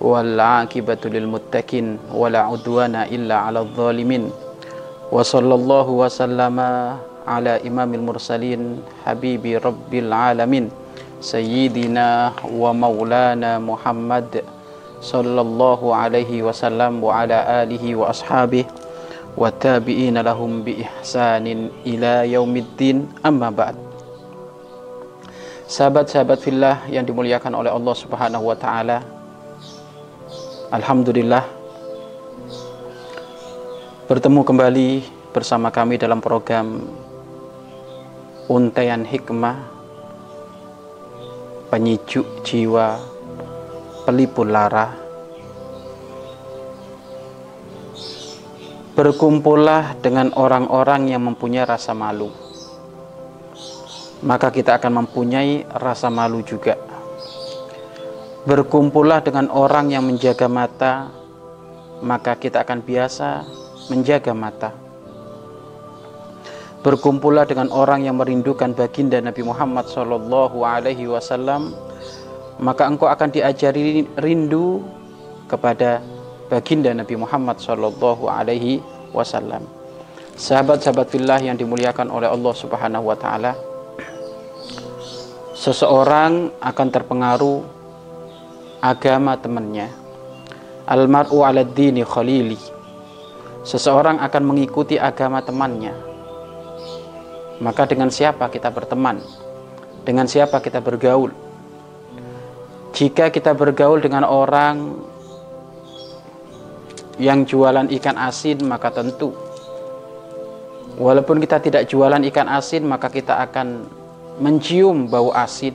والعاقبة للمتقين ولا عدوان إلا على الظالمين. وصلى الله وسلم على إمام المرسلين حبيب رب العالمين سيدنا ومولانا محمد صلى الله عليه وسلم وعلى آله وأصحابه والتابعين لهم بإحسان إلى يوم الدين. أما بعد Sahabat-sahabat fillah yang dimuliakan oleh Allah Subhanahu wa taala, Alhamdulillah bertemu kembali bersama kami dalam program Untaian Hikmah Penyijuk Jiwa Pelipur Lara Berkumpullah dengan orang-orang yang mempunyai rasa malu. Maka kita akan mempunyai rasa malu juga. Berkumpullah dengan orang yang menjaga mata, maka kita akan biasa menjaga mata. Berkumpullah dengan orang yang merindukan baginda Nabi Muhammad Wasallam, maka engkau akan diajari rindu kepada baginda Nabi Muhammad Wasallam. Sahabat-sahabat fillah yang dimuliakan oleh Allah Subhanahu Wa Taala, seseorang akan terpengaruh agama temannya. Almaru ala dini khalili. Seseorang akan mengikuti agama temannya. Maka dengan siapa kita berteman? Dengan siapa kita bergaul? Jika kita bergaul dengan orang yang jualan ikan asin maka tentu walaupun kita tidak jualan ikan asin maka kita akan mencium bau asin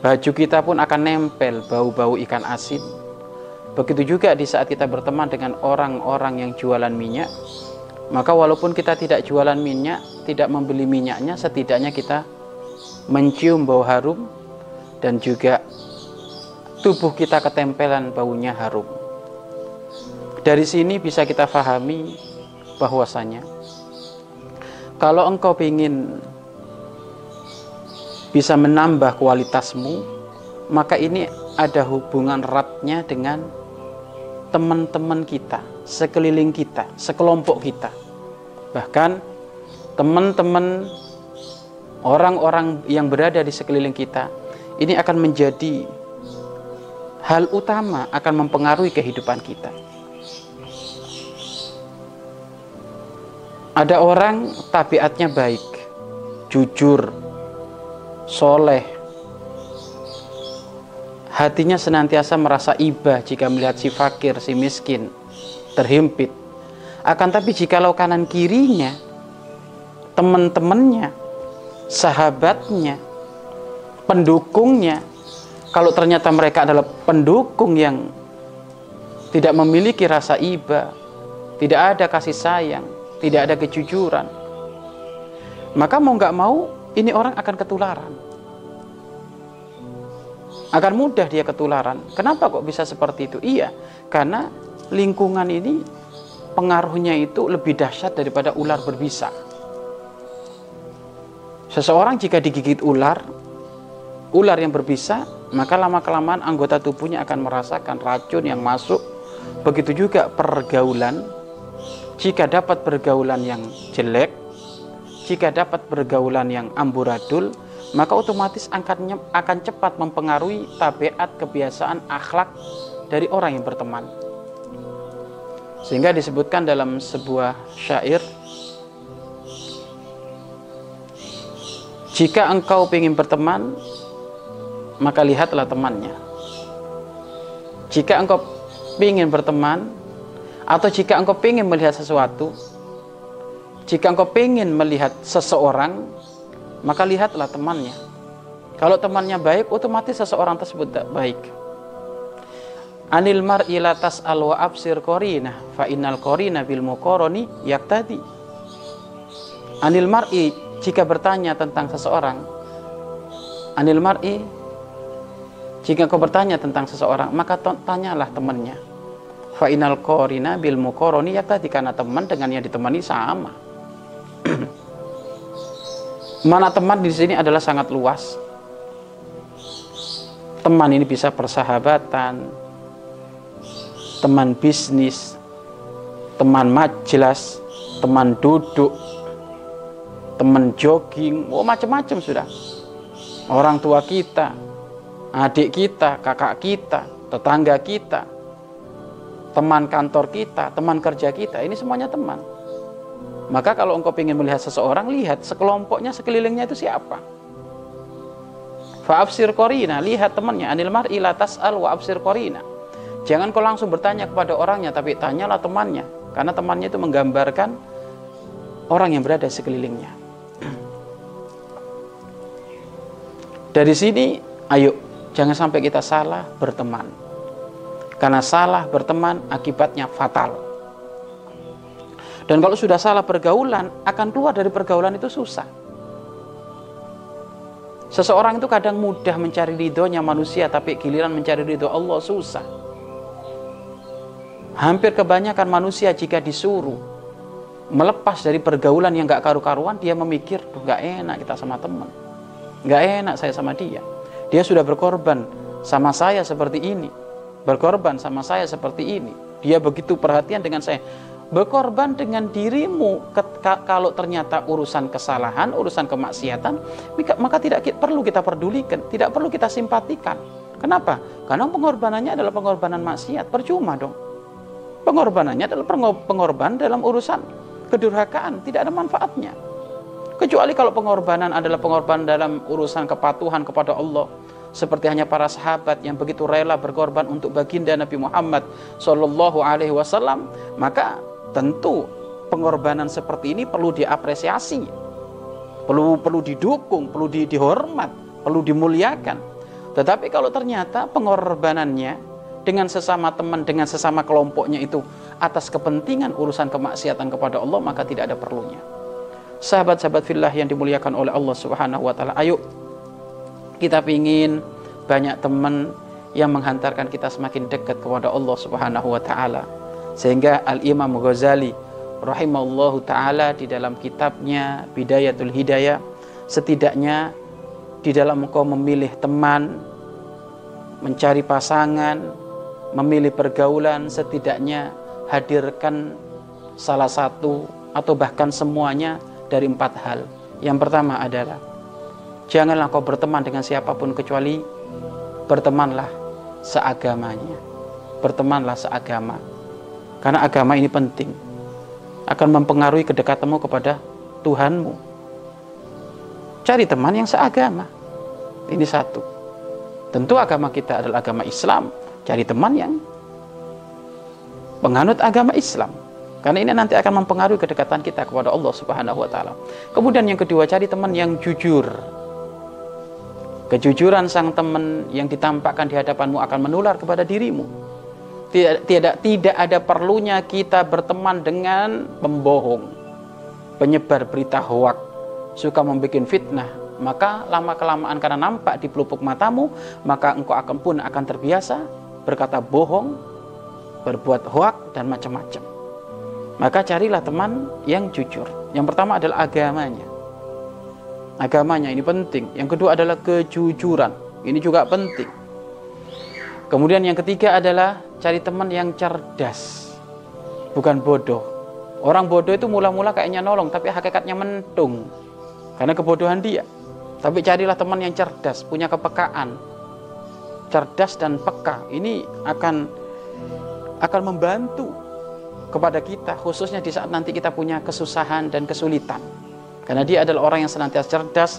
baju kita pun akan nempel bau-bau ikan asin. Begitu juga di saat kita berteman dengan orang-orang yang jualan minyak maka walaupun kita tidak jualan minyak tidak membeli minyaknya setidaknya kita mencium bau harum dan juga tubuh kita ketempelan baunya harum. Dari sini bisa kita fahami bahwasanya kalau engkau ingin bisa menambah kualitasmu, maka ini ada hubungan eratnya dengan teman-teman kita, sekeliling kita, sekelompok kita. Bahkan teman-teman orang-orang yang berada di sekeliling kita ini akan menjadi hal utama akan mempengaruhi kehidupan kita. Ada orang tabiatnya baik, jujur, soleh, hatinya senantiasa merasa iba jika melihat si fakir, si miskin, terhimpit. Akan tapi jikalau kanan kirinya, teman-temannya, sahabatnya, pendukungnya, kalau ternyata mereka adalah pendukung yang tidak memiliki rasa iba, tidak ada kasih sayang, tidak ada kejujuran, maka mau nggak mau ini orang akan ketularan. Akan mudah dia ketularan. Kenapa kok bisa seperti itu? Iya, karena lingkungan ini pengaruhnya itu lebih dahsyat daripada ular berbisa. Seseorang jika digigit ular, ular yang berbisa, maka lama-kelamaan anggota tubuhnya akan merasakan racun yang masuk. Begitu juga pergaulan jika dapat pergaulan yang jelek, jika dapat pergaulan yang amburadul, maka otomatis akan, akan cepat mempengaruhi tabiat, kebiasaan, akhlak dari orang yang berteman. Sehingga disebutkan dalam sebuah syair, jika engkau ingin berteman, maka lihatlah temannya. Jika engkau ingin berteman, atau jika engkau ingin melihat sesuatu, jika engkau ingin melihat seseorang, maka lihatlah temannya. Kalau temannya baik, otomatis seseorang tersebut baik. Anil mar'i la tas'al wa absir korina fa innal korina bil muqarani yaktadi. Anil mar'i jika bertanya tentang seseorang Anil mar'i jika kau bertanya tentang seseorang maka tanyalah temannya. Fa innal korina bil muqarani yaktadi karena teman dengan yang ditemani sama. Mana teman di sini adalah sangat luas. Teman ini bisa persahabatan, teman bisnis, teman majelis, teman duduk, teman jogging, oh macam-macam sudah. Orang tua kita, adik kita, kakak kita, tetangga kita, teman kantor kita, teman kerja kita, ini semuanya teman. Maka kalau engkau ingin melihat seseorang, lihat sekelompoknya, sekelilingnya itu siapa. Fa'afsir korina, lihat temannya. Anil mar'i la tas'al korina. Jangan kau langsung bertanya kepada orangnya, tapi tanyalah temannya. Karena temannya itu menggambarkan orang yang berada sekelilingnya. Dari sini, ayo, jangan sampai kita salah berteman. Karena salah berteman akibatnya fatal. Dan kalau sudah salah pergaulan, akan keluar dari pergaulan itu susah. Seseorang itu kadang mudah mencari ridhonya manusia, tapi giliran mencari ridho Allah susah. Hampir kebanyakan manusia jika disuruh melepas dari pergaulan yang gak karu-karuan, dia memikir, tuh gak enak kita sama teman. Gak enak saya sama dia. Dia sudah berkorban sama saya seperti ini. Berkorban sama saya seperti ini. Dia begitu perhatian dengan saya. Berkorban dengan dirimu kalau ternyata urusan kesalahan, urusan kemaksiatan, maka tidak perlu kita pedulikan, tidak perlu kita simpatikan. Kenapa? Karena pengorbanannya adalah pengorbanan maksiat. Percuma dong. Pengorbanannya adalah pengorban dalam urusan kedurhakaan, tidak ada manfaatnya. Kecuali kalau pengorbanan adalah pengorbanan dalam urusan kepatuhan kepada Allah, seperti hanya para sahabat yang begitu rela berkorban untuk baginda Nabi Muhammad Shallallahu Alaihi Wasallam, maka tentu pengorbanan seperti ini perlu diapresiasi, perlu perlu didukung, perlu di, dihormat, perlu dimuliakan. Tetapi kalau ternyata pengorbanannya dengan sesama teman, dengan sesama kelompoknya itu atas kepentingan urusan kemaksiatan kepada Allah, maka tidak ada perlunya. Sahabat-sahabat fillah yang dimuliakan oleh Allah Subhanahu wa taala, ayo kita ingin banyak teman yang menghantarkan kita semakin dekat kepada Allah Subhanahu wa taala. Sehingga Al-Imam Ghazali rahimahullahu taala di dalam kitabnya Bidayatul Hidayah setidaknya di dalam engkau memilih teman, mencari pasangan, memilih pergaulan setidaknya hadirkan salah satu atau bahkan semuanya dari empat hal. Yang pertama adalah janganlah kau berteman dengan siapa pun kecuali bertemanlah seagamanya. Bertemanlah seagama. Karena agama ini penting. Akan mempengaruhi kedekatanmu kepada Tuhanmu. Cari teman yang seagama. Ini satu. Tentu agama kita adalah agama Islam Cari teman yang penganut agama Islam. Karena ini nanti akan mempengaruhi kedekatan kita kepada Allah Subhanahu wa taala. Kemudian yang kedua, cari teman yang jujur. Kejujuran sang teman yang ditampakkan di hadapanmu akan menular kepada dirimu. Tidak, tidak, tidak ada perlunya kita berteman dengan pembohong, penyebar berita hoak, suka membuat fitnah, maka lama kelamaan karena nampak di pelupuk matamu, maka engkau akan pun akan terbiasa berkata bohong, berbuat hoak dan macam-macam. Maka carilah teman yang jujur. Yang pertama adalah agamanya. Agamanya ini penting. Yang kedua adalah kejujuran. Ini juga penting. Kemudian yang ketiga adalah cari teman yang cerdas. Bukan bodoh. Orang bodoh itu mula-mula kayaknya nolong, tapi hakikatnya mentung. Karena kebodohan dia. Tapi carilah teman yang cerdas, punya kepekaan, cerdas dan peka ini akan akan membantu kepada kita khususnya di saat nanti kita punya kesusahan dan kesulitan karena dia adalah orang yang senantiasa cerdas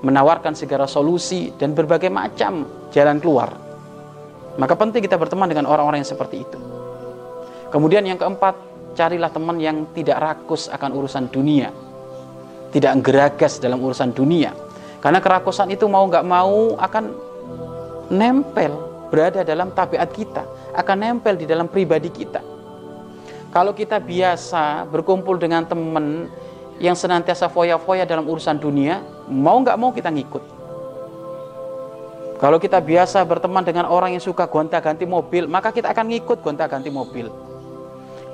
menawarkan segala solusi dan berbagai macam jalan keluar maka penting kita berteman dengan orang-orang yang seperti itu kemudian yang keempat carilah teman yang tidak rakus akan urusan dunia tidak geragas dalam urusan dunia karena kerakusan itu mau nggak mau akan nempel berada dalam tabiat kita, akan nempel di dalam pribadi kita. Kalau kita biasa berkumpul dengan teman yang senantiasa foya-foya dalam urusan dunia, mau nggak mau kita ngikut. Kalau kita biasa berteman dengan orang yang suka gonta-ganti mobil, maka kita akan ngikut gonta-ganti mobil.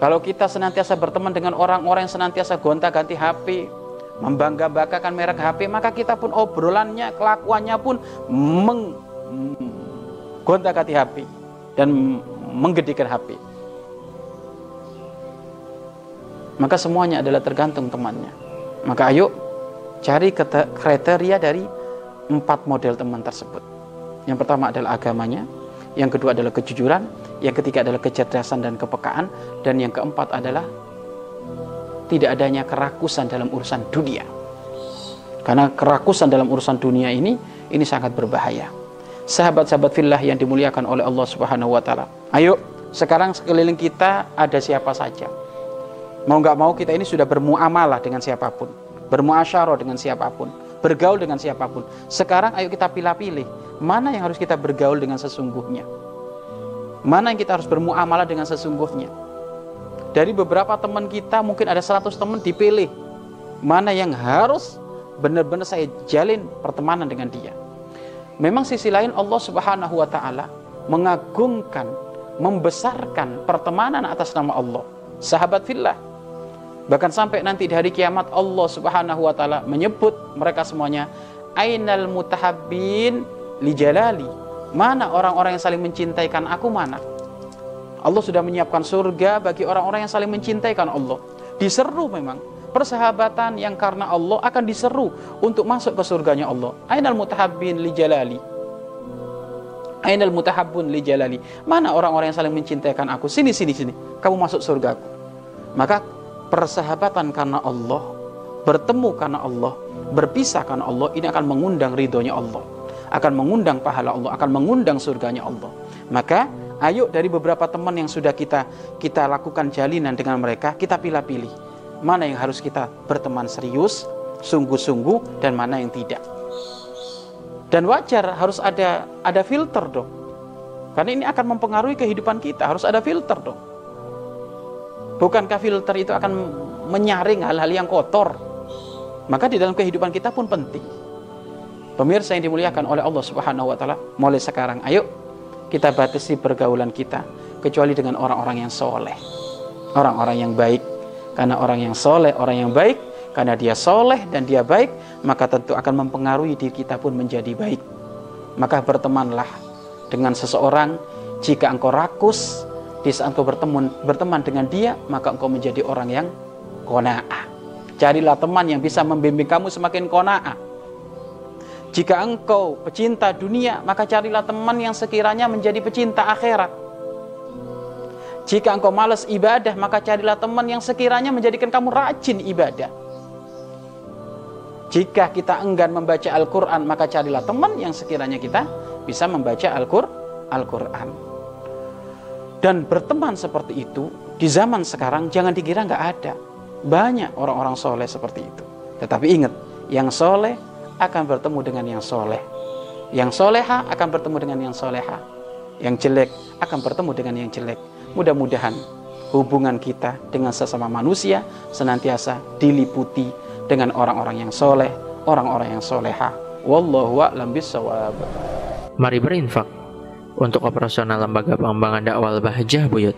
Kalau kita senantiasa berteman dengan orang-orang yang senantiasa gonta-ganti HP, membangga-banggakan merek HP, maka kita pun obrolannya, kelakuannya pun meng gonta-ganti HP dan menggedikan HP. Maka semuanya adalah tergantung temannya. Maka ayo cari kriteria dari empat model teman tersebut. Yang pertama adalah agamanya, yang kedua adalah kejujuran, yang ketiga adalah kecerdasan dan kepekaan, dan yang keempat adalah tidak adanya kerakusan dalam urusan dunia. Karena kerakusan dalam urusan dunia ini ini sangat berbahaya. Sahabat-sahabat fillah yang dimuliakan oleh Allah Subhanahu wa taala. Ayo, sekarang sekeliling kita ada siapa saja. Mau nggak mau kita ini sudah bermuamalah dengan siapa pun, bermuasyarah dengan siapa pun, bergaul dengan siapa pun. Sekarang ayo kita pilih-pilih mana yang harus kita bergaul dengan sesungguhnya? Mana yang kita harus bermuamalah dengan sesungguhnya? Dari beberapa teman kita mungkin ada 100 teman dipilih. Mana yang harus benar-benar saya jalin pertemanan dengan dia. Memang sisi lain Allah Subhanahu wa taala mengagungkan, membesarkan pertemanan atas nama Allah. Sahabat fillah. Bahkan sampai nanti di hari kiamat Allah Subhanahu wa taala menyebut mereka semuanya ainal mutahabbin li jalali. Mana orang-orang yang saling mencintaikan aku mana? Allah sudah menyiapkan surga bagi orang-orang yang saling mencintaikan Allah. Diseru memang. Persahabatan yang karena Allah akan diseru untuk masuk ke surganya Allah. Ainal mutahabbin li jalali. Ainal mutahabbun li jalali. Mana orang-orang yang saling mencintaikan aku? Sini, sini, sini. Kamu masuk surgaku. Maka persahabatan karena Allah, bertemu karena Allah, berpisah karena Allah, ini akan mengundang ridhonya Allah akan mengundang pahala Allah, akan mengundang surganya Allah. Maka ayo dari beberapa teman yang sudah kita kita lakukan jalinan dengan mereka, kita pilih-pilih mana yang harus kita berteman serius, sungguh-sungguh dan mana yang tidak. Dan wajar harus ada ada filter dong. Karena ini akan mempengaruhi kehidupan kita, harus ada filter dong. Bukankah filter itu akan menyaring hal-hal yang kotor? Maka di dalam kehidupan kita pun penting. Pemirsa yang dimuliakan oleh Allah Subhanahu wa taala, mulai sekarang ayo kita batasi pergaulan kita kecuali dengan orang-orang yang soleh, orang-orang yang baik. Karena orang yang soleh, orang yang baik, karena dia soleh dan dia baik, maka tentu akan mempengaruhi diri kita pun menjadi baik. Maka bertemanlah dengan seseorang jika engkau rakus di saat engkau berteman, berteman dengan dia, maka engkau menjadi orang yang kona'ah. Carilah teman yang bisa membimbing kamu semakin kona'ah jika engkau pecinta dunia, maka carilah teman yang sekiranya menjadi pecinta akhirat. Jika engkau malas ibadah, maka carilah teman yang sekiranya menjadikan kamu rajin ibadah. Jika kita enggan membaca Al-Quran, maka carilah teman yang sekiranya kita bisa membaca Al-Quran. Dan berteman seperti itu, di zaman sekarang jangan dikira nggak ada. Banyak orang-orang soleh seperti itu. Tetapi ingat, yang soleh akan bertemu dengan yang soleh. Yang soleha akan bertemu dengan yang soleha. Yang jelek akan bertemu dengan yang jelek. Mudah-mudahan hubungan kita dengan sesama manusia senantiasa diliputi dengan orang-orang yang soleh, orang-orang yang soleha. Wallahu a'lam. Mari berinfak untuk operasional lembaga pengembangan dakwah Bahjah Buyut.